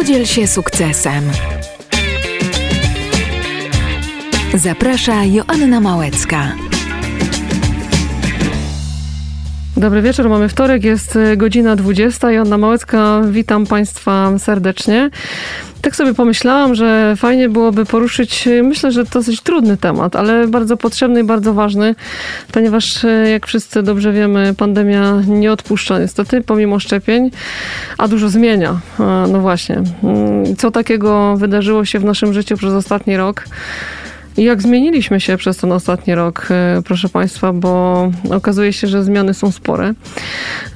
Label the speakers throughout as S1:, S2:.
S1: Podziel się sukcesem. Zaprasza Joanna Małecka.
S2: Dobry wieczór, mamy wtorek, jest y, godzina 20. Joanna Małecka, witam Państwa serdecznie. Tak sobie pomyślałam, że fajnie byłoby poruszyć, y, myślę, że dosyć trudny temat, ale bardzo potrzebny i bardzo ważny, ponieważ y, jak wszyscy dobrze wiemy, pandemia nie odpuszcza niestety, pomimo szczepień, a dużo zmienia. No właśnie. Mm, co takiego wydarzyło się w naszym życiu przez ostatni rok? I jak zmieniliśmy się przez ten ostatni rok, e, proszę Państwa, bo okazuje się, że zmiany są spore.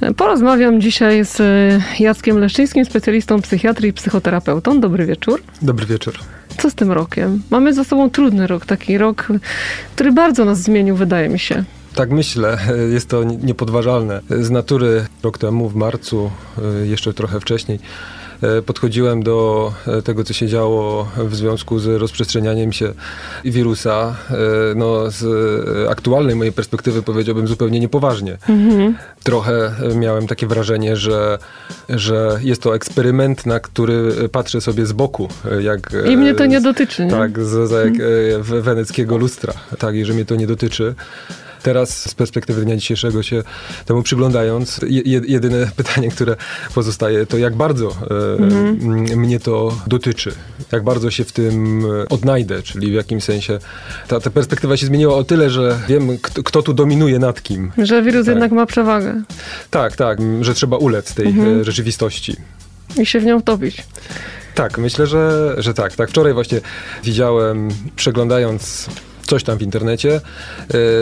S2: E, porozmawiam dzisiaj z e, Jackiem Leszczyńskim, specjalistą psychiatrii i psychoterapeutą. Dobry wieczór.
S3: Dobry wieczór.
S2: Co z tym rokiem? Mamy za sobą trudny rok, taki rok, który bardzo nas zmienił, wydaje mi się.
S3: Tak myślę, jest to niepodważalne. Z natury rok temu, w marcu, jeszcze trochę wcześniej, podchodziłem do e, tego, co się działo w związku z rozprzestrzenianiem się wirusa, e, no, z aktualnej mojej perspektywy powiedziałbym zupełnie niepoważnie. Mhm. Trochę miałem takie wrażenie, że, że jest to eksperyment, na który patrzę sobie z boku. Jak,
S2: I mnie to nie dotyczy. Nie?
S3: Tak, z, z, jak, weneckiego lustra. Tak, i że mnie to nie dotyczy. Teraz z perspektywy dnia dzisiejszego się temu przyglądając, jedyne pytanie, które pozostaje, to jak bardzo e, mhm. mnie to dotyczy, jak bardzo się w tym e, odnajdę, czyli w jakim sensie ta, ta perspektywa się zmieniła o tyle, że wiem, kto, kto tu dominuje nad kim.
S2: Że wirus tak. jednak ma przewagę.
S3: Tak, tak, że trzeba ulec tej mhm. E, rzeczywistości.
S2: I się w nią wtopić.
S3: Tak, myślę, że, że tak. Tak, wczoraj właśnie widziałem, przeglądając coś tam w internecie,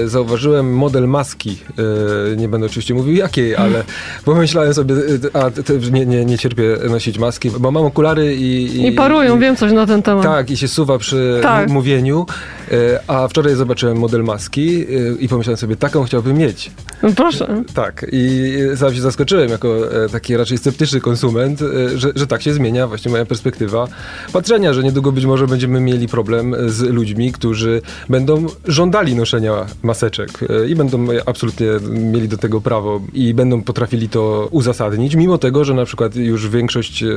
S3: e, zauważyłem model maski. E, nie będę oczywiście mówił jakiej, ale pomyślałem sobie, e, a nie, nie, nie cierpię nosić maski, bo mam okulary i...
S2: I, I parują, i, wiem coś na ten temat.
S3: Tak, i się suwa przy tak. mówieniu. A wczoraj zobaczyłem model maski i pomyślałem sobie, taką chciałbym mieć.
S2: No proszę.
S3: Tak, i sam się zaskoczyłem jako taki raczej sceptyczny konsument, że, że tak się zmienia właśnie moja perspektywa patrzenia, że niedługo być może będziemy mieli problem z ludźmi, którzy będą żądali noszenia maseczek e, i będą absolutnie mieli do tego prawo i będą potrafili to uzasadnić, mimo tego, że na przykład już większość e,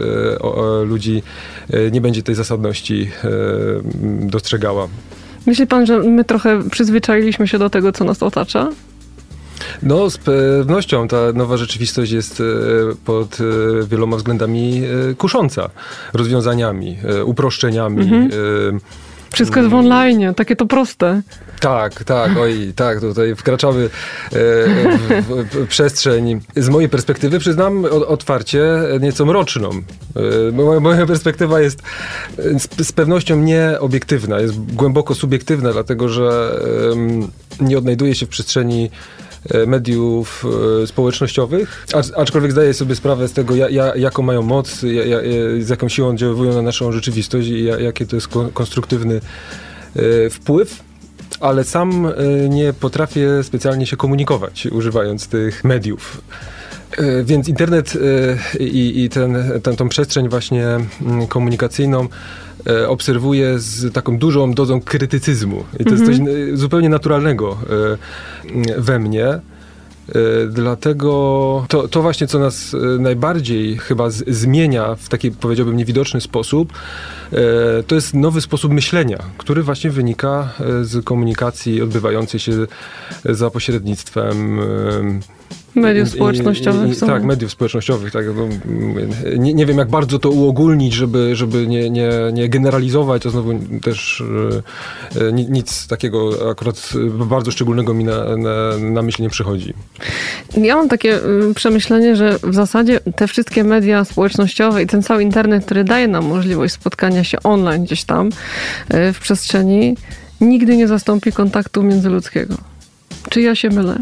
S3: ludzi e, nie będzie tej zasadności dostrzegała.
S2: Myśli pan, że my trochę przyzwyczailiśmy się do tego, co nas otacza?
S3: No, z pewnością ta nowa rzeczywistość jest pod wieloma względami kusząca rozwiązaniami, uproszczeniami. Mhm
S2: wszystko jest w online, takie to proste.
S3: Tak, tak, oj, tak, tutaj wkraczamy e, w, przestrzeń. Z mojej perspektywy przyznam otwarcie nieco mroczną. E, moja, perspektywa jest z, z pewnością nieobiektywna, jest głęboko subiektywna, dlatego że nie odnajduje się w przestrzeni E, mediów e, społecznościowych, aczkolwiek zdaję sobie sprawę z tego, jaką mają moc, z jaką siłą oddziałują na naszą rzeczywistość i jakie to jest konstruktywny e, wpływ ale sam nie potrafię specjalnie się komunikować używając tych mediów. Więc internet i, i ten, ten, przestrzeń właśnie mm, komunikacyjną E, obserwuję z taką dużą dozą krytycyzmu. I to jest coś mhm. e, zupełnie naturalnego e, we mnie. Dlatego to, to właśnie, co nas najbardziej chyba z, zmienia w taki, powiedziałbym, niewidoczny sposób, to jest nowy sposób myślenia, który właśnie wynika z komunikacji odbywającej się za pośrednictwem
S2: Mediów społecznościowych.
S3: I, i, tak, mediów społecznościowych. Tak, no, nie, nie wiem, jak bardzo to uogólnić, żeby, żeby nie, nie, nie generalizować, to znowu też e, nic takiego akurat bardzo szczególnego mi na, na, na myśl nie przychodzi.
S2: Ja mam takie y, przemyślenie, że w zasadzie te wszystkie media społecznościowe i ten cały internet, który daje nam możliwość spotkania się online gdzieś tam y, w przestrzeni, nigdy nie zastąpi kontaktu międzyludzkiego. Czy ja się mylę?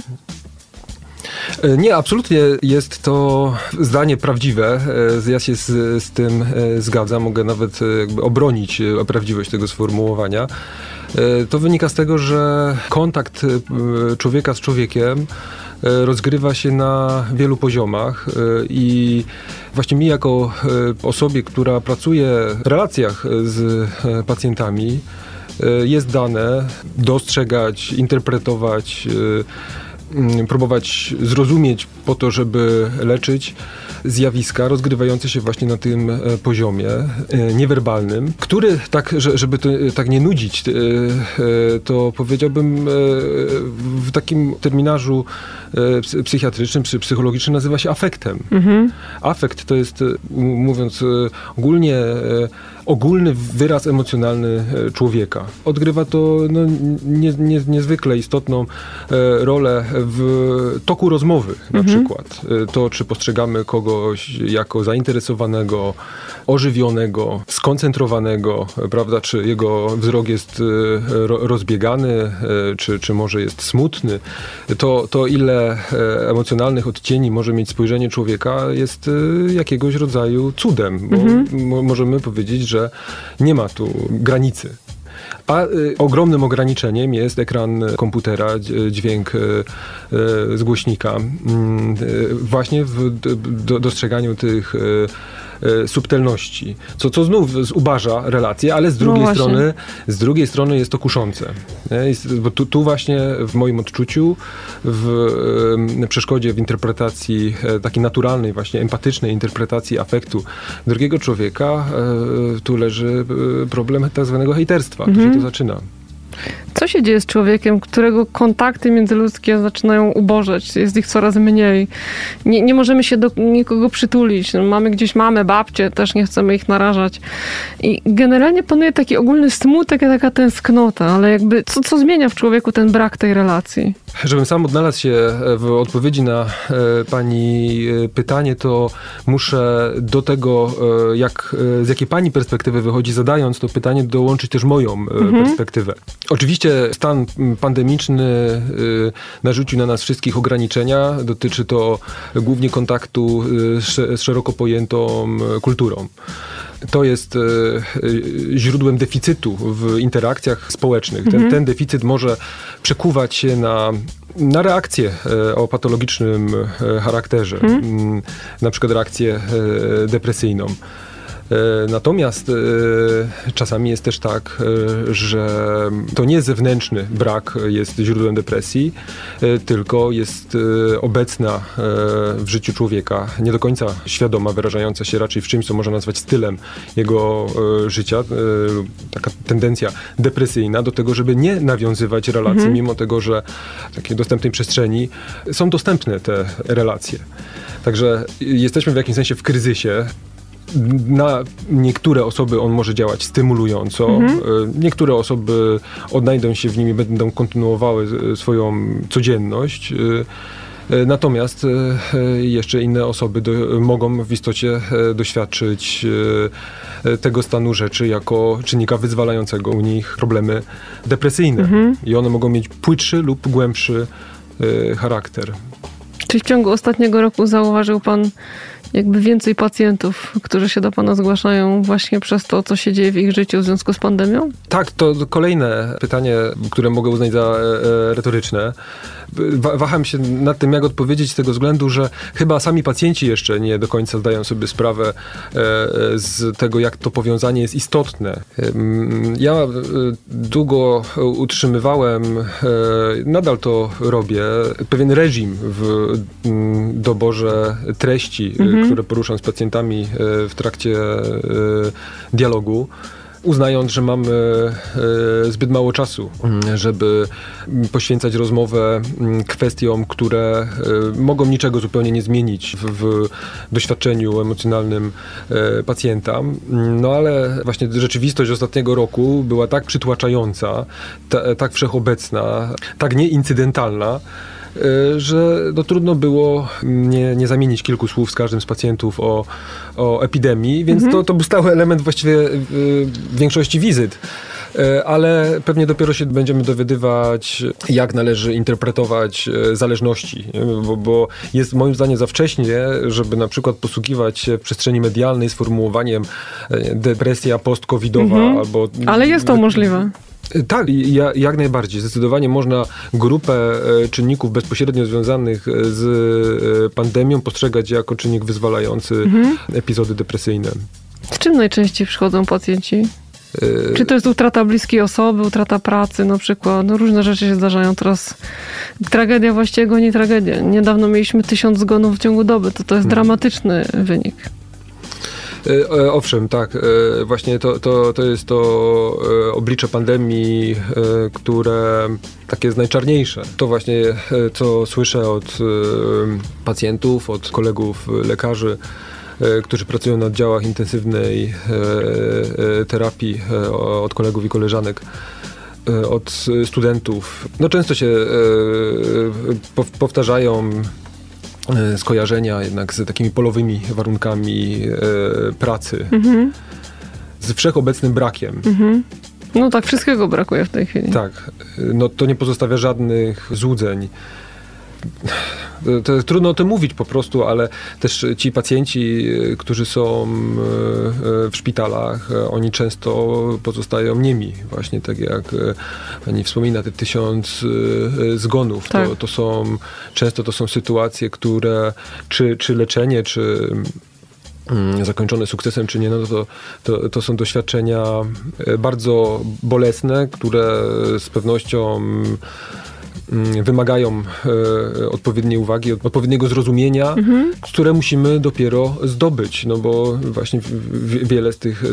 S3: E, nie, absolutnie jest to zdanie prawdziwe. E, ja się z, z tym e, zgadzam. Mogę nawet obronić prawdziwość tego sformułowania. To wynika z tego, że kontakt człowieka z człowiekiem rozgrywa się na wielu poziomach i właśnie mi jako osobie, która pracuje w relacjach z pacjentami, jest dane dostrzegać, interpretować próbować zrozumieć po to, żeby leczyć zjawiska rozgrywające się właśnie na tym e, poziomie e, niewerbalnym, który, tak, żeby to tak nie nudzić, to powiedziałbym w takim terminarzu psychiatrycznym czy psychologicznym nazywa się afektem. Mhm. Afekt to jest, mówiąc ogólnie, ogólny wyraz emocjonalny e, człowieka. Odgrywa to no, nie, nie, niezwykle istotną e, rolę w toku rozmowy na mhm. przykład. E, to, czy postrzegamy kogoś jako zainteresowanego, ożywionego, skoncentrowanego, prawda, czy jego wzrok jest rozbiegany, czy, czy może jest smutny, to, to ile emocjonalnych odcieni może mieć spojrzenie człowieka jest jakiegoś rodzaju cudem, bo mhm. możemy powiedzieć, że nie ma tu granicy. A y, ogromnym ograniczeniem jest ekran komputera, dźwięk y, y, z głośnika. Mm, właśnie w do, dostrzeganiu tych E, subtelności, co, co znów zubaża relacje, ale z drugiej no strony z drugiej strony jest to kuszące. Jest, bo tu, tu, właśnie w moim odczuciu, w przeszkodzie w interpretacji e, takiej naturalnej, właśnie empatycznej interpretacji afektu drugiego człowieka, e, tu leży problem tak zwanego hejterstwa. Mhm. Tu się to mhm. zaczyna.
S2: Co się dzieje z człowiekiem, którego kontakty międzyludzkie zaczynają ubożeć? Jest ich coraz mniej. Nie, nie możemy się do nikogo przytulić. No, mamy gdzieś mamy, babcie, też nie chcemy ich narażać. I generalnie panuje taki ogólny smutek, taka tęsknota, ale jakby co, co zmienia w człowieku ten brak tej relacji?
S3: Żebym sam odnalazł się w odpowiedzi na e, pani e, pytanie, to muszę do tego, e, jak, z jakiej pani perspektywy wychodzi, zadając to pytanie, dołączyć też moją mhm. perspektywę. Oczywiście stan pandemiczny narzucił na nas wszystkich ograniczenia. Dotyczy to głównie kontaktu z szeroko pojętą kulturą to jest e, e, źródłem deficytu w interakcjach społecznych. Ten, mhm. ten deficyt może przekuwać się na, na reakcję e, o patologicznym charakterze, mhm. na przykład reakcję depresyjną. E, natomiast e, czasami jest też tak, e, że to nie zewnętrzny brak jest źródłem depresji, tylko jest obecna w życiu człowieka, nie do końca świadoma, wyrażająca się raczej w czymś, co można nazwać stylem jego życia, taka tendencja depresyjna do tego, żeby nie nawiązywać relacji, mhm. mimo tego, że w takiej dostępnej przestrzeni są dostępne te relacje. Także jesteśmy w jakimś sensie w kryzysie na niektóre osoby on może działać stymulująco, mhm. E, niektóre osoby odnajdą się w nim i będą kontynuowały e, swoją codzienność. E, natomiast jeszcze inne osoby do, mogą w istocie doświadczyć tego stanu rzeczy jako czynnika wyzwalającego u nich problemy depresyjne. Mhm. I one mogą mieć płytszy lub głębszy charakter.
S2: Czy w ciągu ostatniego roku zauważył pan jakby więcej pacjentów, którzy się do Pana zgłaszają właśnie przez to, co się dzieje w ich życiu w związku z pandemią?
S3: Tak, to kolejne pytanie, które mogę uznać za e, e, retoryczne waham się nad tym, jak odpowiedzieć z tego względu, że chyba sami pacjenci jeszcze nie do końca zdają sobie sprawę e, z tego, jak to powiązanie jest istotne. Ja e, długo utrzymywałem, e, nadal to robię, pewien reżim w doborze treści, mhm. które poruszam z pacjentami w trakcie dialogu uznając, że mamy e, zbyt mało czasu, mm, żeby poświęcać rozmowę mm, kwestiom, które e, mogą niczego zupełnie nie zmienić w, doświadczeniu emocjonalnym e, pacjenta. Mm, no ale właśnie rzeczywistość ostatniego roku była tak przytłaczająca, ta, tak wszechobecna, tak nieincydentalna, że no, trudno było nie, nie zamienić kilku słów z każdym z pacjentów o, o epidemii, więc mhm. to, to był stały element właściwie y, większości wizyt y, ale pewnie dopiero się będziemy dowiadywać, jak należy interpretować zależności, bo, bo, jest moim zdaniem za wcześnie, żeby na przykład posługiwać się w przestrzeni medialnej sformułowaniem depresja post-covidowa mhm. albo...
S2: Ale jest to możliwe.
S3: Tak, jak najbardziej. Zdecydowanie można grupę e, czynników bezpośrednio związanych e, z e, pandemią postrzegać jako czynnik wyzwalający mhm. epizody depresyjne.
S2: Z czym najczęściej przychodzą pacjenci? Czy to jest utrata bliskiej osoby, utrata pracy na przykład? No różne rzeczy się zdarzają teraz. Tragedia właściwie nie tragedia. Niedawno mieliśmy tysiąc zgonów w ciągu doby. To, to jest dramatyczny wynik.
S3: E, e, Owszem, tak. e, Właśnie to, to, to jest to oblicze pandemii, które takie jest najczarniejsze. To właśnie, co słyszę od pacjentów, od kolegów lekarzy, którzy pracują na oddziałach intensywnej terapii, od kolegów i koleżanek od studentów. No często się pow- powtarzają skojarzenia jednak z takimi polowymi warunkami e, pracy,
S2: Mhm.
S3: z wszechobecnym brakiem.
S2: Mhm. No tak, wszystkiego brakuje w tej chwili.
S3: Tak, no to nie pozostawia żadnych złudzeń. To, trudno o tym mówić po prostu, ale też ci pacjenci, e, którzy są e, e, w szpitalach, oni często pozostają niemi. Właśnie tak jak pani wspomina, te tysiąc zgonów.
S2: Tak.
S3: To, to są, często to są sytuacje, które czy, czy leczenie, czy mm, zakończone sukcesem czy nie, no to, to, to są doświadczenia bardzo bolesne, które z pewnością wymagają e, odpowiedniej uwagi, od- odpowiedniego zrozumienia, które musimy dopiero zdobyć, no bo właśnie wiele z tych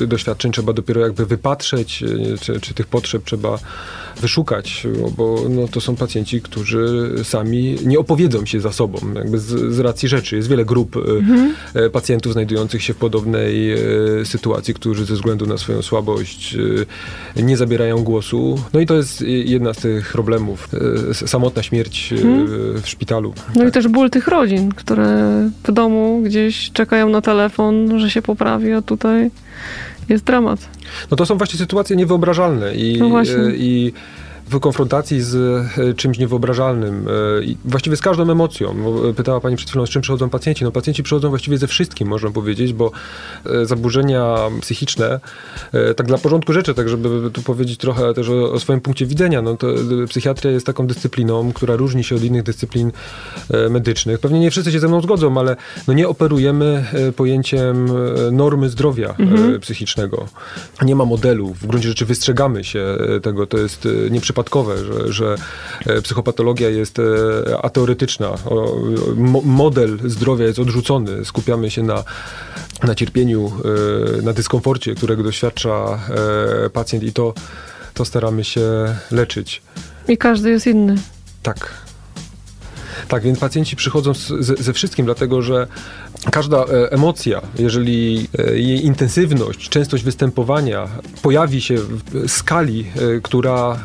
S3: e, doświadczeń trzeba dopiero jakby wypatrzeć, e, czy, czy tych potrzeb trzeba wyszukać, bo no, to są pacjenci, którzy sami nie opowiedzą się za sobą, jakby z, z racji rzeczy. Jest wiele grup e, e, pacjentów znajdujących się w podobnej e, sytuacji, którzy ze względu na swoją słabość nie zabierają głosu. No i to jest jedna z tych problemów. Samotna śmierć e, w szpitalu.
S2: No i też ból tych rodzin, które w domu gdzieś czekają na telefon, że się poprawi, a tutaj jest dramat.
S3: No to są właśnie sytuacje niewyobrażalne i,
S2: No właśnie.
S3: e, i w konfrontacji z e, czymś niewyobrażalnym, e, właściwie z każdą emocją. E, Pytała Pani przed chwilą, z czym przychodzą pacjenci. No pacjenci przychodzą właściwie ze wszystkim, można powiedzieć, bo zaburzenia psychiczne, tak dla porządku rzeczy, tak żeby tu powiedzieć trochę też o, o swoim punkcie widzenia, no to psychiatria jest taką dyscypliną, która różni się od innych dyscyplin medycznych. Pewnie nie wszyscy się ze mną zgodzą, ale no nie operujemy pojęciem normy zdrowia e, psychicznego. Nie ma modelu. W gruncie rzeczy wystrzegamy się tego. To jest e, nieprzypadkowe, że, że e, psychopatologia jest e, ateoretyczna. Mo- Model zdrowia jest odrzucony. Skupiamy się na, na cierpieniu, e, na dyskomforcie, którego doświadcza pacjent i to, to staramy się leczyć.
S2: I każdy jest inny.
S3: Tak. Tak, więc pacjenci przychodzą z, ze, ze wszystkim, dlatego że każda e, emocja, jeżeli e, jej intensywność, częstość występowania pojawi się w skali, e, która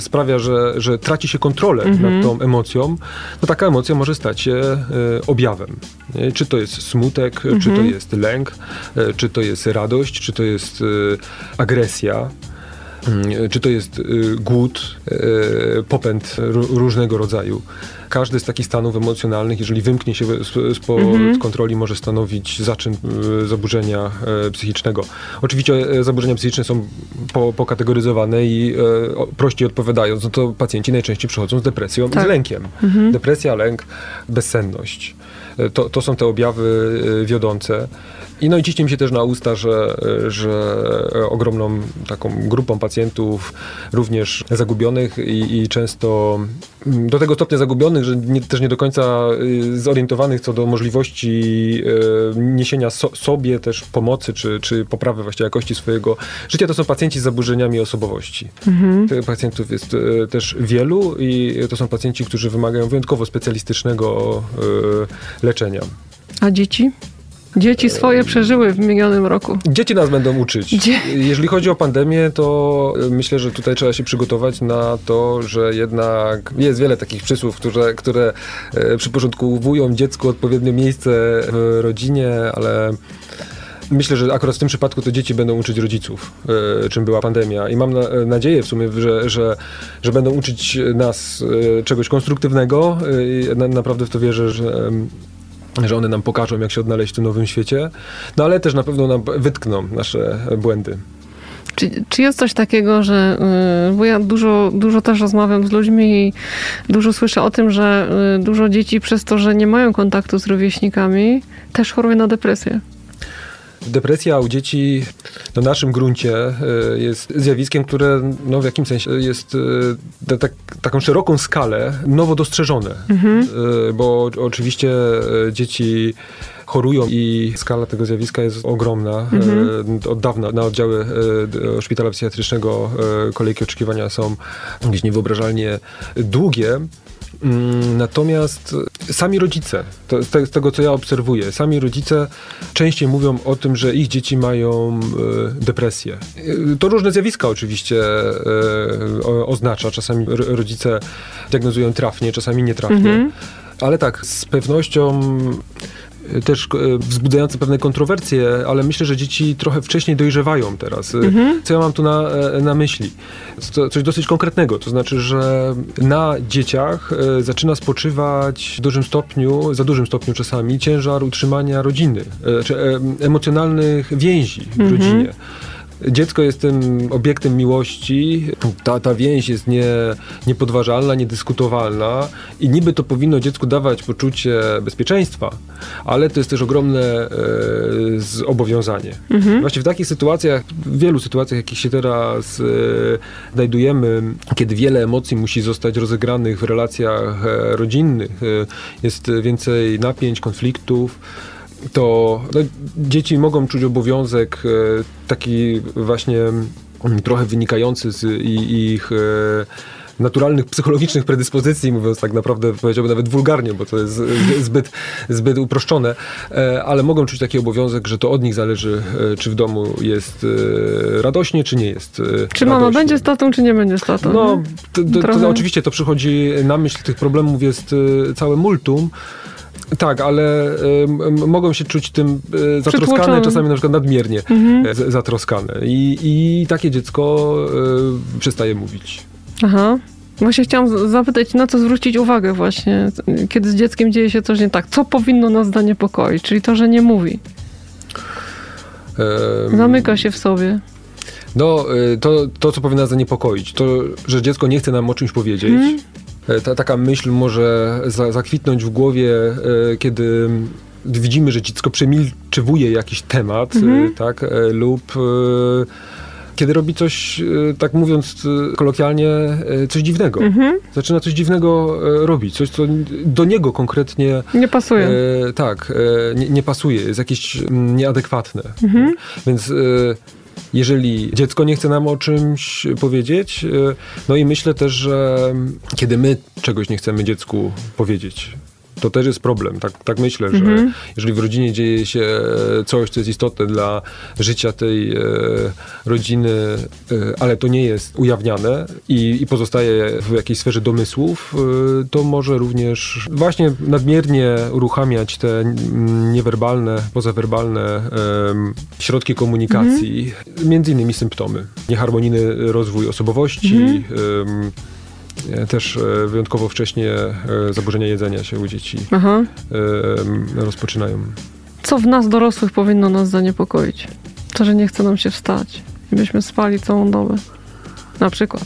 S3: sprawia, że, że traci się kontrolę nad tą emocją, to taka emocja może stać się objawem. Czy to jest smutek, czy to jest lęk, czy to jest radość, czy to jest agresja. Mm, Czy to jest y, głód, y, popęd ró- różnego rodzaju. Każdy z takich stanów emocjonalnych, jeżeli wymknie się z- spod kontroli, może stanowić zaczyn y, zaburzenia psychicznego. Oczywiście zaburzenia psychiczne są po, pokategoryzowane i prościej odpowiadając, no to pacjenci najczęściej przychodzą z depresją i
S2: Tak.
S3: z lękiem. Depresja, lęk, bezsenność. To, to są te objawy wiodące. I no i ciśnie mi się też na usta, że, że ogromną taką grupą pacjentów, również zagubionych i, i często mm, do tego stopnia zagubionych, że nie, też nie do końca y, zorientowanych co do możliwości y, niesienia so, sobie też pomocy, czy, czy poprawy właśnie jakości swojego życia, to są pacjenci z zaburzeniami osobowości. Tych pacjentów jest y, też wielu i to są pacjenci, którzy wymagają wyjątkowo specjalistycznego leczenia.
S2: A dzieci? Dzieci swoje przeżyły w minionym roku.
S3: Dzieci nas będą uczyć.
S2: Dzie-
S3: Jeżeli chodzi o pandemię, to y, myślę, że tutaj trzeba się przygotować na to, że jednak jest wiele takich przysłów, które, które e, przyporządkowują dziecku odpowiednie miejsce w rodzinie, ale myślę, że akurat w tym przypadku to dzieci będą uczyć rodziców, e, czym była pandemia. I mam na, nadzieję w sumie, że, że, że będą uczyć nas e, czegoś konstruktywnego. e, i na, naprawdę w to wierzę, że że one nam pokażą, jak się odnaleźć w tym nowym świecie, no ale też na pewno nam wytkną nasze błędy.
S2: Czy, czy jest coś takiego, że, y, bo ja dużo, dużo też rozmawiam z ludźmi i dużo słyszę o tym, że y, dużo dzieci przez to, że nie mają kontaktu z rówieśnikami, też choruje na depresję.
S3: Depresja u dzieci na naszym gruncie e, jest zjawiskiem, które no, w jakimś sensie jest e, tak, taką szeroką skalę nowo dostrzeżone. Mhm. Bo oczywiście dzieci chorują i skala tego zjawiska jest ogromna. Mhm. Od dawna na oddziały szpitala psychiatrycznego kolejki oczekiwania są gdzieś niewyobrażalnie długie. Mm, natomiast sami rodzice, to, z tego co ja obserwuję, sami rodzice częściej mówią o tym, że ich dzieci mają e, depresję. E, to różne zjawiska oczywiście e, oznacza. Czasami rodzice diagnozują trafnie, czasami nietrafnie. Mhm. Ale tak, z pewnością też e, wzbudzające pewne kontrowersje, ale myślę, że dzieci trochę wcześniej dojrzewają teraz. E, mhm. Co ja mam tu na, e, na myśli? coś dosyć konkretnego, to znaczy, że na dzieciach zaczyna spoczywać w dużym stopniu, za dużym stopniu czasami, ciężar utrzymania rodziny, czy emocjonalnych więzi w mhm. rodzinie dziecko jest tym obiektem miłości, ta, ta więź jest nie, niepodważalna, niedyskutowalna i niby to powinno dziecku dawać poczucie bezpieczeństwa, ale to jest też ogromne e, zobowiązanie. Mhm. Właśnie w takich sytuacjach, w wielu sytuacjach, jakich się teraz e, znajdujemy, kiedy wiele emocji musi zostać rozegranych w relacjach e, rodzinnych, jest więcej napięć, konfliktów, to no, dzieci mogą czuć obowiązek e, taki właśnie mm, trochę wynikający z ich e, naturalnych psychologicznych predyspozycji, mówiąc tak naprawdę, powiedziałbym nawet wulgarnie, bo to jest zbyt, zbyt uproszczone, e, ale mogą czuć taki obowiązek, że to od nich zależy, czy w domu jest radośnie, czy nie jest Czy
S2: radośnie. mama będzie z tatą, czy nie będzie z tatą?
S3: No, to, to, to, oczywiście to przychodzi na myśl, tych problemów jest całe multum, tak, ale mogą się czuć tym y, zatroskane, czasami na przykład nadmiernie mhm. z, zatroskane. I, I takie dziecko y, przestaje mówić.
S2: Aha. Właśnie chciałam zapytać, na co zwrócić uwagę właśnie, kiedy z dzieckiem dzieje się coś nie tak. Co powinno nas zaniepokoić? Czyli to, że nie mówi. Um, Zamyka się w sobie.
S3: No, to, to, co powinno nas zaniepokoić, to, że dziecko nie chce nam o czymś powiedzieć, mhm. E, ta, taka myśl może za, zakwitnąć w głowie, e, kiedy widzimy, że dziecko przemilczywuje jakiś temat, e, mhm. tak, lub kiedy robi coś, tak mówiąc kolokwialnie, coś dziwnego. Mhm. Zaczyna coś dziwnego robić, coś, co do niego konkretnie...
S2: Nie pasuje.
S3: E, tak, e, nie, nie, pasuje, jest jakieś nieadekwatne. Mhm. Więc... E, jeżeli dziecko nie chce nam o czymś powiedzieć. E, no i myślę też, że kiedy my czegoś nie chcemy dziecku powiedzieć, to też jest problem. Tak, tak myślę, że mhm. jeżeli w rodzinie dzieje się coś, co jest istotne dla życia tej e, rodziny, e, ale to nie jest ujawniane i, i pozostaje w jakiejś sferze domysłów, e, to może również właśnie nadmiernie uruchamiać te niewerbalne, pozawerbalne środki komunikacji, mhm. między innymi symptomy. Nieharmonijny rozwój osobowości, mhm E, też e, wyjątkowo wcześnie e, zaburzenia jedzenia się u dzieci Aha. rozpoczynają.
S2: Co w nas dorosłych powinno nas zaniepokoić? To, że nie chce nam się wstać i byśmy spali całą dobę. Na przykład.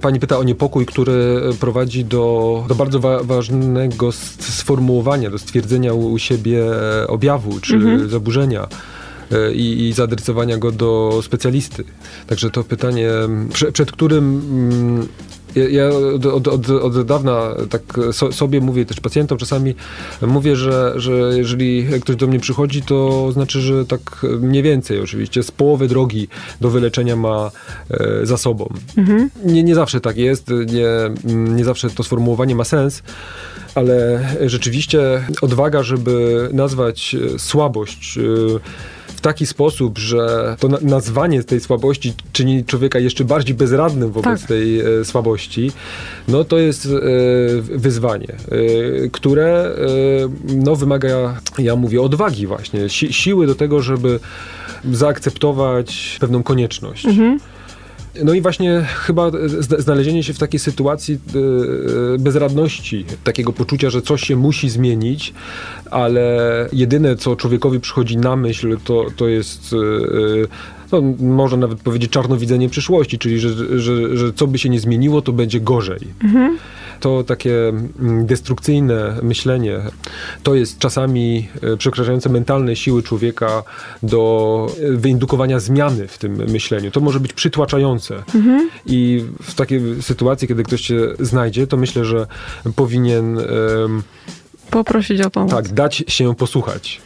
S3: Pani pyta o niepokój, który prowadzi do, do bardzo wa ważnego sformułowania, do stwierdzenia u siebie objawu czy mhm. zaburzenia. I, i zaadresowania go do specjalisty. Także to pytanie, przed którym mm, ja od, od, od, od dawna tak so, sobie mówię, też pacjentom czasami mówię, że, że jeżeli ktoś do mnie przychodzi, to znaczy, że tak mniej więcej oczywiście z połowy drogi do wyleczenia ma e, za sobą. Mhm. Nie, nie zawsze tak jest, nie, nie zawsze to sformułowanie ma sens, ale rzeczywiście odwaga, żeby nazwać słabość e, taki sposób, że to nazwanie tej słabości czyni człowieka jeszcze bardziej bezradnym wobec tak. tej e, słabości, no to jest e, wyzwanie, e, które e, no, wymaga, ja mówię, odwagi właśnie, si siły do tego, żeby zaakceptować pewną konieczność. Mhm. No i właśnie chyba znalezienie się w takiej sytuacji e, e, bezradności, takiego poczucia, że coś się musi zmienić, ale jedyne, co człowiekowi przychodzi na myśl, to, to jest e, no, można nawet powiedzieć czarnowidzenie przyszłości, czyli że, że, że co by się nie zmieniło, to będzie gorzej. Mhm. To takie mm, destrukcyjne myślenie, to jest czasami e, przekraczające mentalne siły człowieka do e, wyindukowania zmiany w tym myśleniu. To może być przytłaczające. Mhm. I w takiej sytuacji, kiedy ktoś cię znajdzie, to myślę, że powinien...
S2: Poprosić o pomoc.
S3: Tak, dać się posłuchać.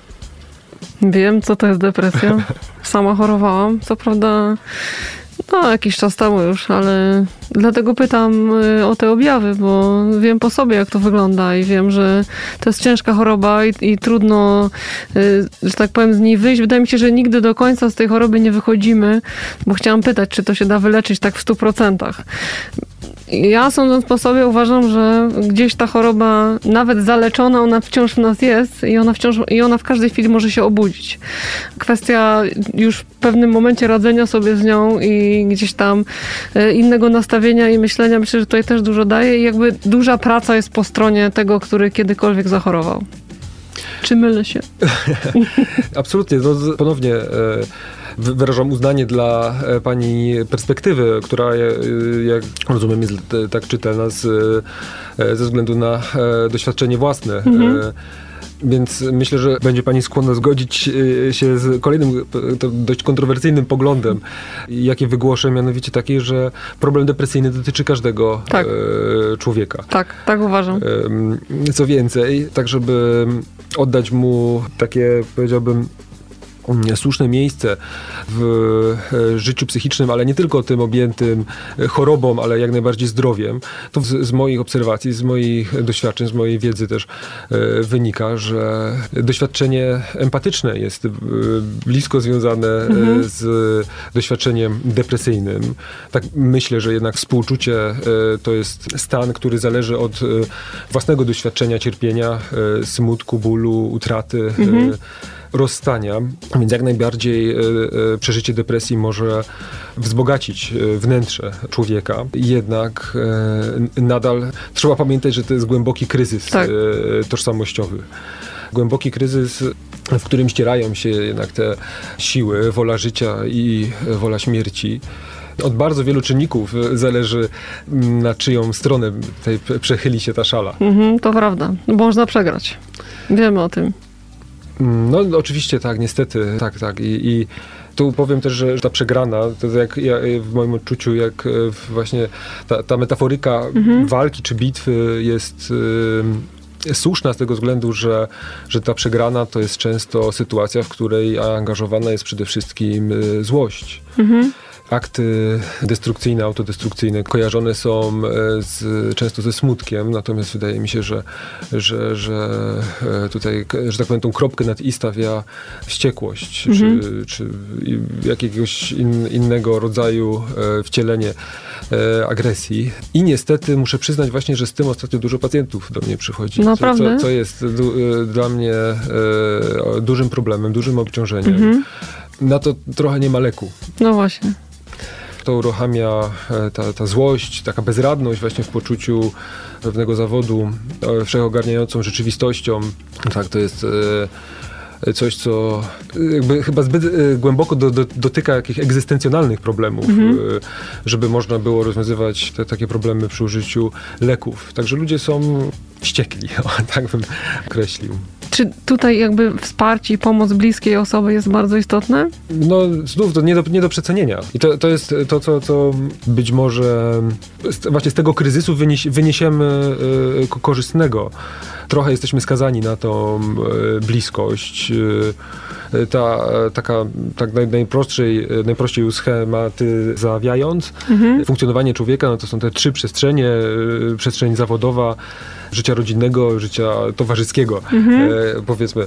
S2: Wiem, co to jest depresja. Sama chorowałam. Co prawda no, jakiś czas temu już, ale dlatego pytam y, o te objawy, bo wiem po sobie, jak to wygląda i wiem, że to jest ciężka choroba i, i trudno, y, że tak powiem, z niej wyjść. Wydaje mi się, że nigdy do końca z tej choroby nie wychodzimy, bo chciałam pytać, czy to się da wyleczyć tak w stu procentach. Ja sądząc po sobie uważam, że gdzieś ta choroba, nawet zaleczona, ona wciąż w nas jest i ona wciąż, i ona w każdej chwili może się obudzić. Kwestia już w pewnym momencie radzenia sobie z nią i gdzieś tam e, innego nastawienia i myślenia, myślę, że tutaj też dużo daje i jakby duża praca jest po stronie tego, który kiedykolwiek zachorował. Czy mylę się?
S3: Absolutnie. No, ponownie e, wyrażam uznanie dla e, pani perspektywy, która, jak rozumiem, jest tak czytelna z, ze względu na doświadczenie własne. Mhm. Więc myślę, że będzie pani skłonna zgodzić e, się z kolejnym dość kontrowersyjnym poglądem, jaki wygłoszę, mianowicie taki, że problem depresyjny dotyczy każdego tak. E, człowieka.
S2: Tak, tak uważam.
S3: Co więcej, tak żeby oddać mu takie, powiedziałbym, słuszne miejsce w e, życiu psychicznym, ale nie tylko tym objętym e, chorobą, ale jak najbardziej zdrowiem, to z, z moich obserwacji, z moich doświadczeń, z mojej wiedzy też e, wynika, że doświadczenie empatyczne jest blisko związane mhm. z doświadczeniem depresyjnym. Tak myślę, że jednak współczucie to jest stan, który zależy od własnego doświadczenia cierpienia, smutku, bólu, utraty. Mhm rozstania, więc jak najbardziej e, e, przeżycie depresji może wzbogacić e, wnętrze człowieka. Jednak nadal trzeba pamiętać, że to jest głęboki kryzys tak. tożsamościowy. Głęboki kryzys w którym ścierają się jednak te siły, wola życia i wola śmierci. Od bardzo wielu czynników zależy, na czyją stronę tutaj przechyli się ta szala.
S2: Mhm, to prawda. Można przegrać. Wiemy o tym.
S3: No oczywiście tak, niestety, tak, tak. I, i tu powiem też, że ta przegrana, to jak ja, w moim odczuciu, jak e, właśnie ta, ta metaforyka mhm. walki czy bitwy jest y, słuszna z tego względu, że, że ta przegrana to jest często sytuacja, w której angażowana jest przede wszystkim y, złość. Mhm akty destrukcyjne, autodestrukcyjne kojarzone są e, z, często ze smutkiem, natomiast wydaje mi się, że, że, że e, tutaj, że tak powiem, tą kropkę nad i stawia wściekłość, mhm. czy, czy jakiegoś in, innego rodzaju e, wcielenie agresji. I niestety muszę przyznać właśnie, że z tym ostatnio dużo pacjentów do mnie przychodzi.
S2: Naprawdę?
S3: Co, co jest dla mnie dużym problemem, dużym obciążeniem. Mhm. Na to trochę nie ma leku.
S2: No właśnie
S3: to uruchamia e, ta, ta złość, taka bezradność właśnie w poczuciu pewnego zawodu e, wszechogarniającą rzeczywistością. Tak, to jest e, coś, co chyba zbyt głęboko do, do, dotyka jakichś egzystencjonalnych problemów, mhm. żeby można było rozwiązywać te takie problemy przy użyciu leków. Także ludzie są wściekli, tak bym określił.
S2: Czy tutaj jakby wsparcie i pomoc bliskiej osoby jest bardzo istotne?
S3: No znów to nie do, nie do przecenienia. I to, to jest to, co, co być może właśnie z tego kryzysu wynieś, wyniesiemy y, korzystnego. Trochę jesteśmy skazani na tą y, bliskość. Y, ta taka tak najprostszej, najprościej schematyzawiając, mhm. funkcjonowanie człowieka, no to są te trzy przestrzenie, przestrzeń zawodowa, życia rodzinnego, życia towarzyskiego, mhm. e, powiedzmy.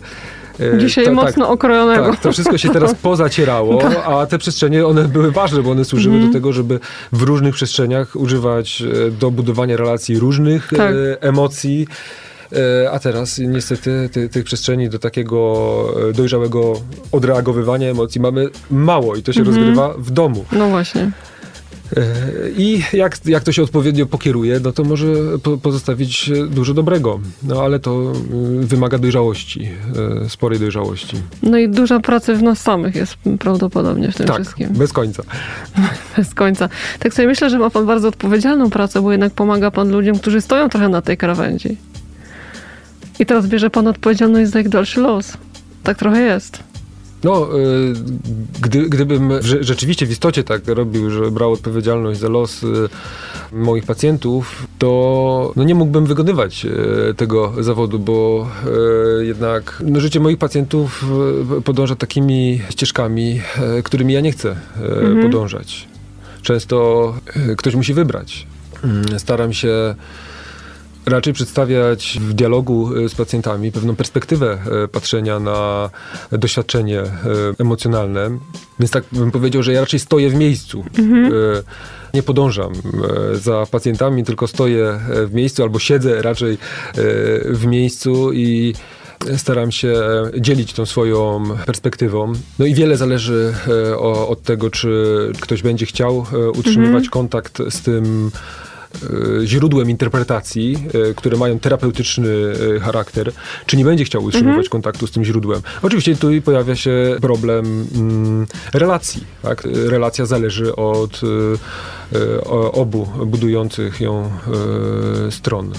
S2: E, Dzisiaj to, mocno tak, okrojonego.
S3: Tak, to wszystko się teraz pozacierało, tak. a te przestrzenie, one były ważne, bo one służyły mhm. do tego, żeby w różnych przestrzeniach używać e, do budowania relacji różnych tak. emocji. A teraz niestety ty, tych przestrzeni do takiego dojrzałego odreagowywania emocji mamy mało i to się mhm. rozgrywa w domu.
S2: No właśnie.
S3: I jak, jak to się odpowiednio pokieruje, no to może po, pozostawić dużo dobrego. No ale to y, wymaga dojrzałości, y, sporej dojrzałości.
S2: No i duża pracy w nas samych jest prawdopodobnie w tym
S3: tak,
S2: wszystkim.
S3: bez końca.
S2: Bez końca. Tak sobie myślę, że ma pan bardzo odpowiedzialną pracę, bo jednak pomaga pan ludziom, którzy stoją trochę na tej krawędzi. I teraz bierze pan odpowiedzialność za ich dalszy los. Tak trochę jest.
S3: No, y, gdy, gdybym rzeczywiście w istocie tak robił, że brał odpowiedzialność za los y, moich pacjentów, to no nie mógłbym wykonywać y, tego zawodu, bo jednak no życie moich pacjentów podąża takimi ścieżkami, którymi ja nie chcę mhm. podążać. Często ktoś musi wybrać. Mm, staram się raczej przedstawiać w dialogu e, z pacjentami pewną perspektywę e, patrzenia na doświadczenie e, emocjonalne. Więc tak bym powiedział, że ja raczej stoję w miejscu. Mhm. Nie podążam za pacjentami, tylko stoję w miejscu albo siedzę raczej w miejscu i staram się dzielić tą swoją perspektywą. No i wiele zależy od tego, czy ktoś będzie chciał utrzymywać mhm. kontakt z tym źródłem interpretacji, e, które mają terapeutyczny e, charakter, czy nie będzie chciał utrzymywać mhm. kontaktu z tym źródłem. Oczywiście tu pojawia się problem mm, relacji. Tak? Relacja zależy od obu budujących ją stron.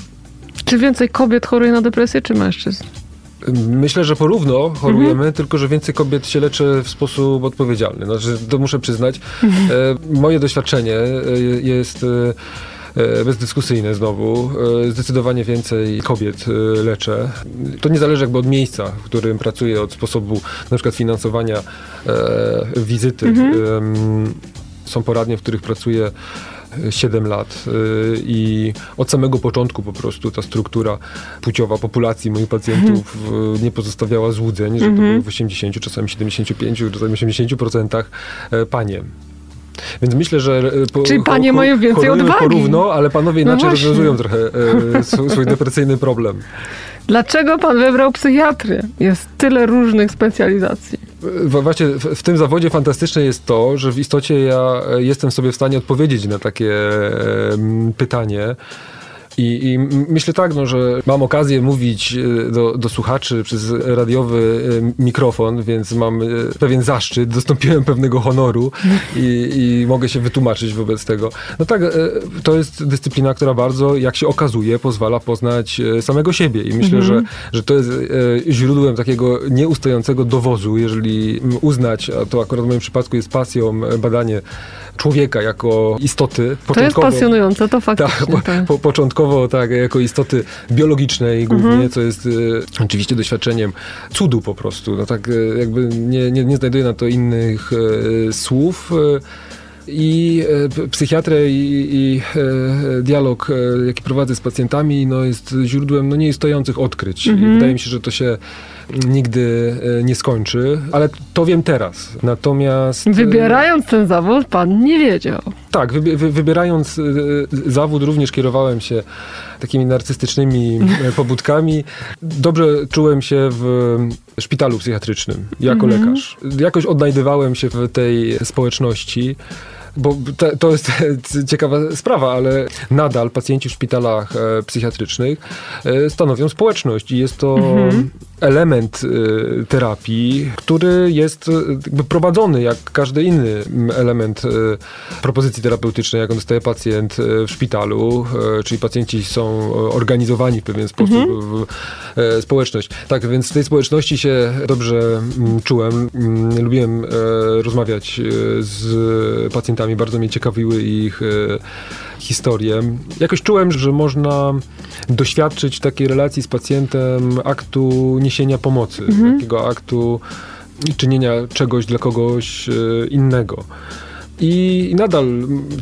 S2: Czy więcej kobiet choruje na depresję, czy mężczyzn?
S3: Myślę, że porówno chorujemy, mhm. tylko że więcej kobiet się leczy w sposób odpowiedzialny. Znaczy, to muszę przyznać. Mhm. Moje doświadczenie jest E, bezdyskusyjne znowu. E, zdecydowanie więcej kobiet e, leczę. To nie zależy jakby od miejsca, w którym pracuję, od sposobu na przykład finansowania wizyty. Mhm. Są poradnie, w których pracuję 7 lat i od samego początku po prostu ta struktura płciowa populacji moich pacjentów mhm. nie pozostawiała złudzeń, że to mhm. było w 80, czasami 75, czasami 80% panie. Więc myślę, że...
S2: E, po, Czyli panie mają więcej odwagi.
S3: porówno, ale panowie no inaczej no rozwiązują trochę e, swój depresyjny problem.
S2: Dlaczego pan wybrał psychiatrię? Jest tyle różnych specjalizacji.
S3: Właśnie w, w, tym zawodzie fantastyczne jest to, że w istocie ja e, jestem sobie w stanie odpowiedzieć na takie e, pytanie. I, I, myślę tak, no, że mam okazję mówić e, do, do, słuchaczy przez radiowy e, mikrofon, więc mam e, pewien zaszczyt, dostąpiłem pewnego honoru i, i, mogę się wytłumaczyć wobec tego. No tak, to jest dyscyplina, która bardzo, jak się okazuje, pozwala poznać samego siebie i myślę, mhm. że, że to jest źródłem takiego nieustającego dowozu, jeżeli uznać, a to akurat w moim przypadku jest pasją, badanie człowieka jako istoty.
S2: To jest pasjonujące, to faktycznie. Tak,
S3: tak. Po, początkowo tak, jako istoty biologicznej głównie, mhm. co jest y, oczywiście doświadczeniem cudu po prostu. No tak y, jakby nie, nie, nie znajduję na to innych y, słów i psychiatrę i, i e, dialog, e, jaki prowadzę z pacjentami, no jest źródłem no, nieistniejących odkryć. Mhm. Wydaje mi się, że to się nigdy e, nie skończy, ale to wiem teraz. Natomiast...
S2: Wybierając ten zawód, pan nie wiedział.
S3: Tak, wy, wy, wybierając zawód również kierowałem się takimi narcystycznymi pobudkami. Dobrze czułem się w szpitalu psychiatrycznym jako mhm. lekarz. Jakoś odnajdywałem się w tej społeczności bo to jest ciekawa sprawa, ale nadal pacjenci w szpitalach e, psychiatrycznych e, stanowią społeczność i jest to mhm. Element e, terapii, który jest jakby prowadzony jak każdy inny element propozycji terapeutycznej, jaką dostaje pacjent w szpitalu, czyli pacjenci są organizowani w pewien sposób mhm. w społeczność. Tak, więc w tej społeczności się dobrze czułem. Lubiłem rozmawiać z pacjentami bardzo mnie ciekawiły ich e, historie. Jakoś czułem, że można doświadczyć takiej relacji z pacjentem aktu niesienia pomocy, mhm. takiego aktu czynienia czegoś dla kogoś e, innego. I nadal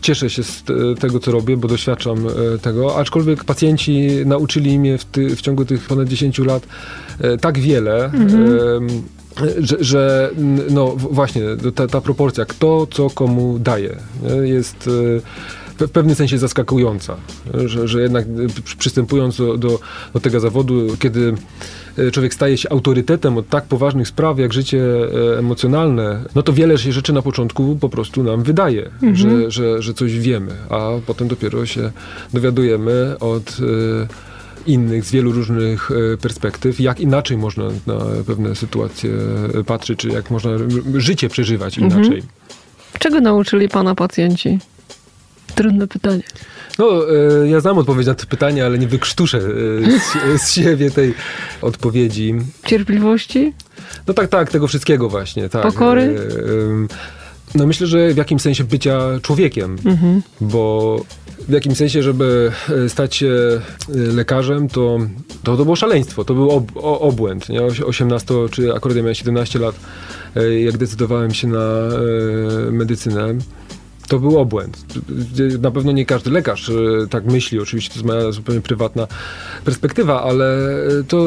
S3: cieszę się z tego, co robię, bo doświadczam e, tego, aczkolwiek pacjenci nauczyli mnie w, ty, w ciągu tych ponad 10 lat tak wiele, mhm że, że, no właśnie ta, ta, proporcja, kto co komu daje, jest w pewnym sensie zaskakująca, że, że jednak przystępując do, do, tego zawodu, kiedy człowiek staje się autorytetem od tak poważnych spraw jak życie emocjonalne, no to wiele się rzeczy na początku po prostu nam wydaje, mhm. że, że, że coś wiemy, a potem dopiero się dowiadujemy od innych, z wielu różnych e, perspektyw, jak inaczej można na pewne sytuacje patrzeć, czy jak można życie przeżywać mhm. inaczej. Mhm.
S2: Czego nauczyli pana pacjenci? Trudne pytanie.
S3: No, e, ja znam odpowiedź na to pytanie, ale nie wykrztuszę e, z, z siebie tej odpowiedzi.
S2: Cierpliwości?
S3: No tak, tak, tego wszystkiego właśnie. Tak.
S2: Pokory?
S3: No myślę, że w jakimś sensie bycia człowiekiem, mhm. bo w jakimś sensie, żeby e, stać się e, lekarzem, to to, to było szaleństwo, to był ob, obłęd. Nie? 18, czy akurat ja miałem 17 lat, e, jak decydowałem się na medycynę to był obłęd. Na pewno nie każdy lekarz e, tak myśli, oczywiście to jest moja zupełnie prywatna perspektywa, ale to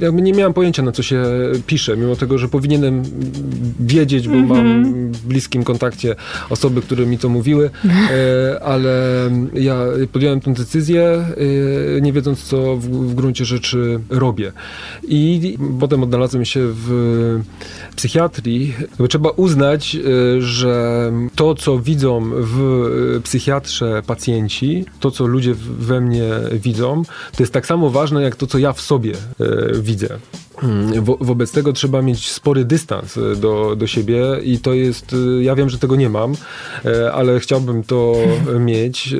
S3: jakby nie miałem pojęcia, na co się pisze, mimo tego, że powinienem wiedzieć, bo mm -hmm. mam mhm. w bliskim kontakcie osoby, które mi to mówiły, e, ale ja podjąłem tę decyzję, e, nie wiedząc, co w, w gruncie rzeczy robię. I potem odnalazłem się w psychiatrii. Trzeba uznać, że to, co widzą w e, psychiatrze pacjenci, to co ludzie we mnie widzą, to jest tak samo ważne jak to, co ja w sobie e, widzę. Hmm, wo wobec tego trzeba mieć spory dystans e, do, do siebie i to jest, ja wiem, że tego nie mam, ale chciałbym to mieć.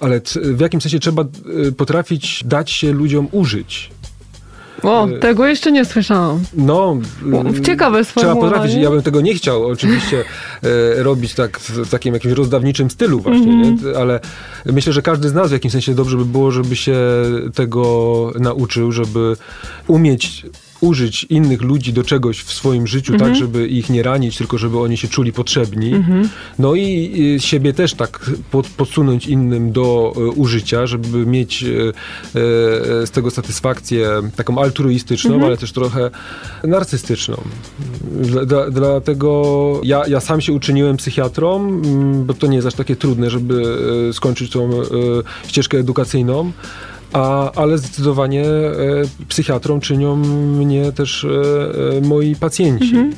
S3: Ale w jakim sensie trzeba potrafić dać się ludziom użyć.
S2: O, y, tego jeszcze nie słyszałam.
S3: No,
S2: y, ciekawe
S3: Trzeba potrafić, ja bym tego nie chciał oczywiście e, robić tak w takim jakimś rozdawniczym stylu właśnie, mm -hmm. ale myślę, że każdy z nas w jakimś sensie dobrze by było, żeby się tego nauczył, żeby umieć użyć innych ludzi do czegoś w swoim życiu, tak, mhm. tak, żeby ich nie ranić, tylko żeby oni się czuli potrzebni. Mhm. No i, siebie też tak pod, podsunąć innym do e, użycia, żeby mieć e, e, z tego satysfakcję taką altruistyczną, mhm. ale też trochę narcystyczną. Dla, dlatego ja, ja sam się uczyniłem psychiatrą, mm, bo to nie jest aż takie trudne, żeby skończyć tą ścieżkę edukacyjną. A, ale zdecydowanie e, psychiatrą czynią mnie też e, e, moi pacjenci. Mhm.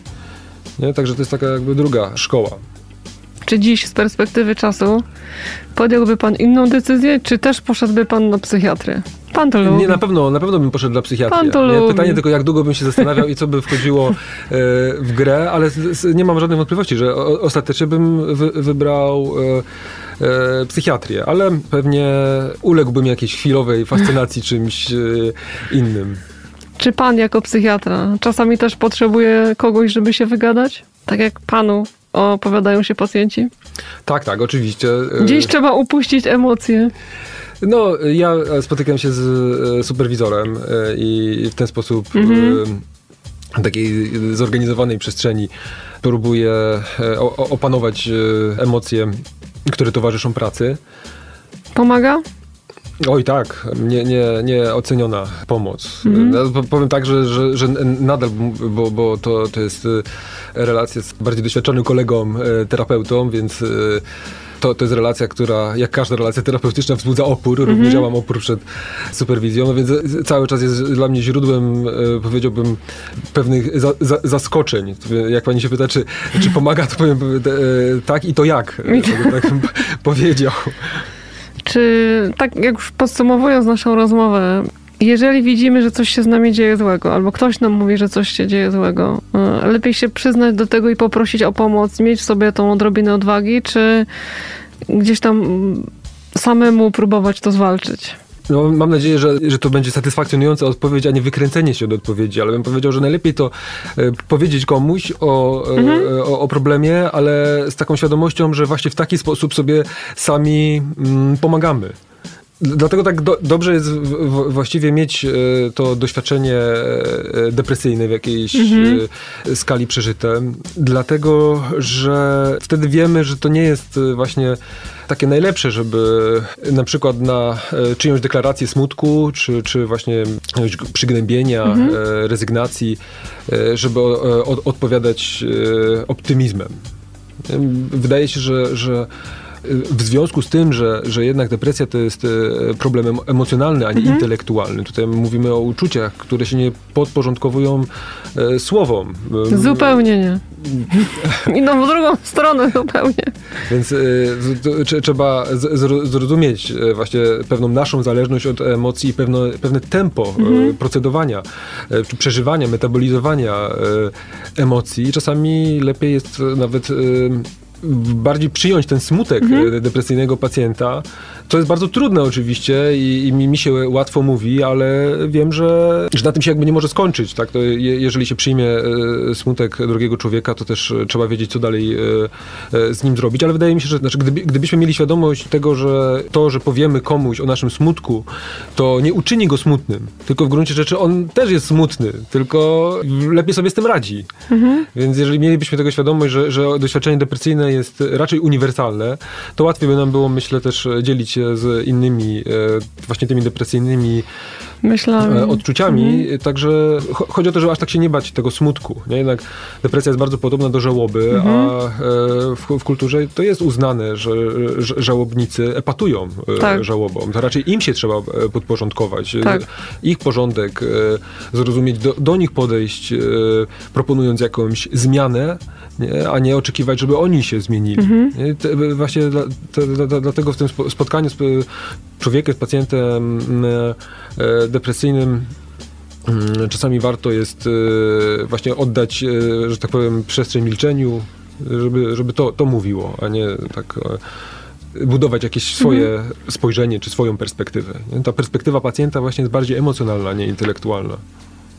S3: Nie? Także to jest taka jakby druga szkoła.
S2: Czy dziś z perspektywy czasu podjąłby pan inną decyzję, czy też poszedłby pan na psychiatrę? Pan to lubi.
S3: Nie, na pewno, na pewno bym poszedł na psychiatrię.
S2: Pan to
S3: nie?
S2: lubi.
S3: Pytanie tylko, jak długo bym się zastanawiał i co by wchodziło e, w grę, ale nie mam żadnych wątpliwości, że ostatecznie bym wy, wybrał e, e, psychiatrię, ale pewnie uległbym jakiejś chwilowej fascynacji czymś innym.
S2: Czy pan jako psychiatra czasami też potrzebuje kogoś, żeby się wygadać? Tak jak panu opowiadają się pacjenci?
S3: Tak, tak, oczywiście.
S2: Dziś trzeba upuścić emocje.
S3: No, ja spotykam się z e, superwizorem e, i w ten sposób mhm. E, takiej zorganizowanej przestrzeni próbuję opanować emocje, które towarzyszą pracy.
S2: Pomaga?
S3: Oj tak, nie, nie, nieoceniona pomoc. Mm. Powiem tak, że, że, że nadal, bo, bo to, to jest relacja z bardziej doświadczonym kolegą, terapeutą, więc to, to jest relacja, która, jak każda relacja terapeutyczna, wzbudza opór. Również mm -hmm. ja mam opór przed superwizją, no więc cały czas jest dla mnie źródłem, powiedziałbym, pewnych za, za, zaskoczeń. Jak pani się pyta, czy, czy pomaga, to powiem tak i to jak, tak bym powiedział.
S2: Czy, tak jak już podsumowując naszą rozmowę, jeżeli widzimy, że coś się z nami dzieje złego, albo ktoś nam mówi, że coś się dzieje złego, e, lepiej się przyznać do tego i poprosić o pomoc, mieć w sobie tą odrobinę odwagi, czy gdzieś tam samemu próbować to zwalczyć?
S3: No, mam nadzieję, że, że to będzie satysfakcjonująca odpowiedź, a nie wykręcenie się od odpowiedzi, ale bym powiedział, że najlepiej to e, powiedzieć komuś o, e, mhm. e, o, o, problemie, ale z taką świadomością, że właśnie w taki sposób sobie sami mm, pomagamy. Dlatego tak do, dobrze jest w, właściwie mieć e, to doświadczenie e, depresyjne w jakiejś mhm. e, skali przeżyte, dlatego że wtedy wiemy, że to nie jest właśnie takie najlepsze, żeby na przykład na czyjąś deklarację smutku, czy, czy właśnie przygnębienia, mhm. rezygnacji, żeby odpowiadać optymizmem. Wydaje się, że, że w związku z tym, że, że jednak depresja to jest e, problem em- emocjonalny, a nie
S2: Mhm.
S3: intelektualny. Tutaj mówimy o uczuciach, które się nie podporządkowują e, słowom. E,
S2: Zupełnie nie. Idą w drugą stronę zupełnie.
S3: Więc trze- trzeba zrozumieć właśnie pewną naszą zależność od emocji i pewne, pewne tempo y, procedowania, czy przeżywania, metabolizowania emocji. Czasami lepiej jest nawet bardziej przyjąć ten smutek y, depresyjnego pacjenta. To jest bardzo trudne oczywiście i, i mi, mi się łatwo mówi, ale wiem, że, że na tym się jakby nie może skończyć. Tak? To je, jeżeli się przyjmie e, smutek drugiego człowieka, to też e, trzeba wiedzieć, co dalej e, e, z nim zrobić. Ale wydaje mi się, że znaczy, gdyby, gdybyśmy mieli świadomość tego, że to, że powiemy komuś o naszym smutku, to nie uczyni go smutnym, tylko w gruncie rzeczy on też jest smutny, tylko lepiej sobie z tym radzi. Więc jeżeli mielibyśmy tego świadomość, że, że doświadczenie depresyjne jest raczej uniwersalne, to łatwiej by nam było, myślę, też e, dzielić z innymi, e, właśnie tymi depresyjnymi
S2: Myślałam.
S3: e, odczuciami. Także cho- chodzi o to, że aż tak się nie bać tego smutku. Nie? Jednak depresja jest bardzo podobna do żałoby, a e, w, w kulturze to jest uznane, że, że żałobnicy epatują e,
S2: Tak.
S3: żałobą. To raczej im się trzeba podporządkować.
S2: Tak.
S3: Ich porządek, zrozumieć, do, do nich podejść, proponując jakąś zmianę, nie? a nie oczekiwać, żeby oni się zmienili. Nie? Te, właśnie dla, te, dla, dla- dlatego w tym spo- spotkaniu człowiekiem, z pacjentem e, e, depresyjnym mm, czasami warto jest e, właśnie oddać, e, że tak powiem, przestrzeń milczeniu, żeby, żeby to, to mówiło, a nie tak budować jakieś swoje spojrzenie czy swoją perspektywę. Ta perspektywa pacjenta właśnie jest bardziej emocjonalna, a nie intelektualna.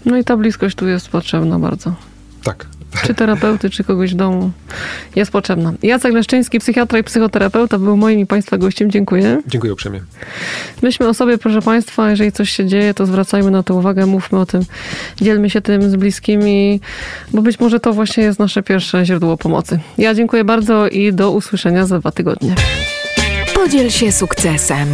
S2: No i ta bliskość tu jest potrzebna bardzo.
S3: Tak.
S2: Czy terapeuty, czy kogoś w domu jest potrzebna. Jacek Leszczyński, psychiatra i psychoterapeuta, był moim i Państwa gościem. Dziękuję.
S3: Dziękuję uprzejmie.
S2: Myślmy o sobie, proszę Państwa, jeżeli coś się dzieje, to zwracajmy na to uwagę, mówmy o tym, dzielmy się tym z bliskimi, bo być może to właśnie jest nasze pierwsze źródło pomocy. Ja dziękuję bardzo i do usłyszenia za dwa tygodnie.
S1: Podziel się sukcesem.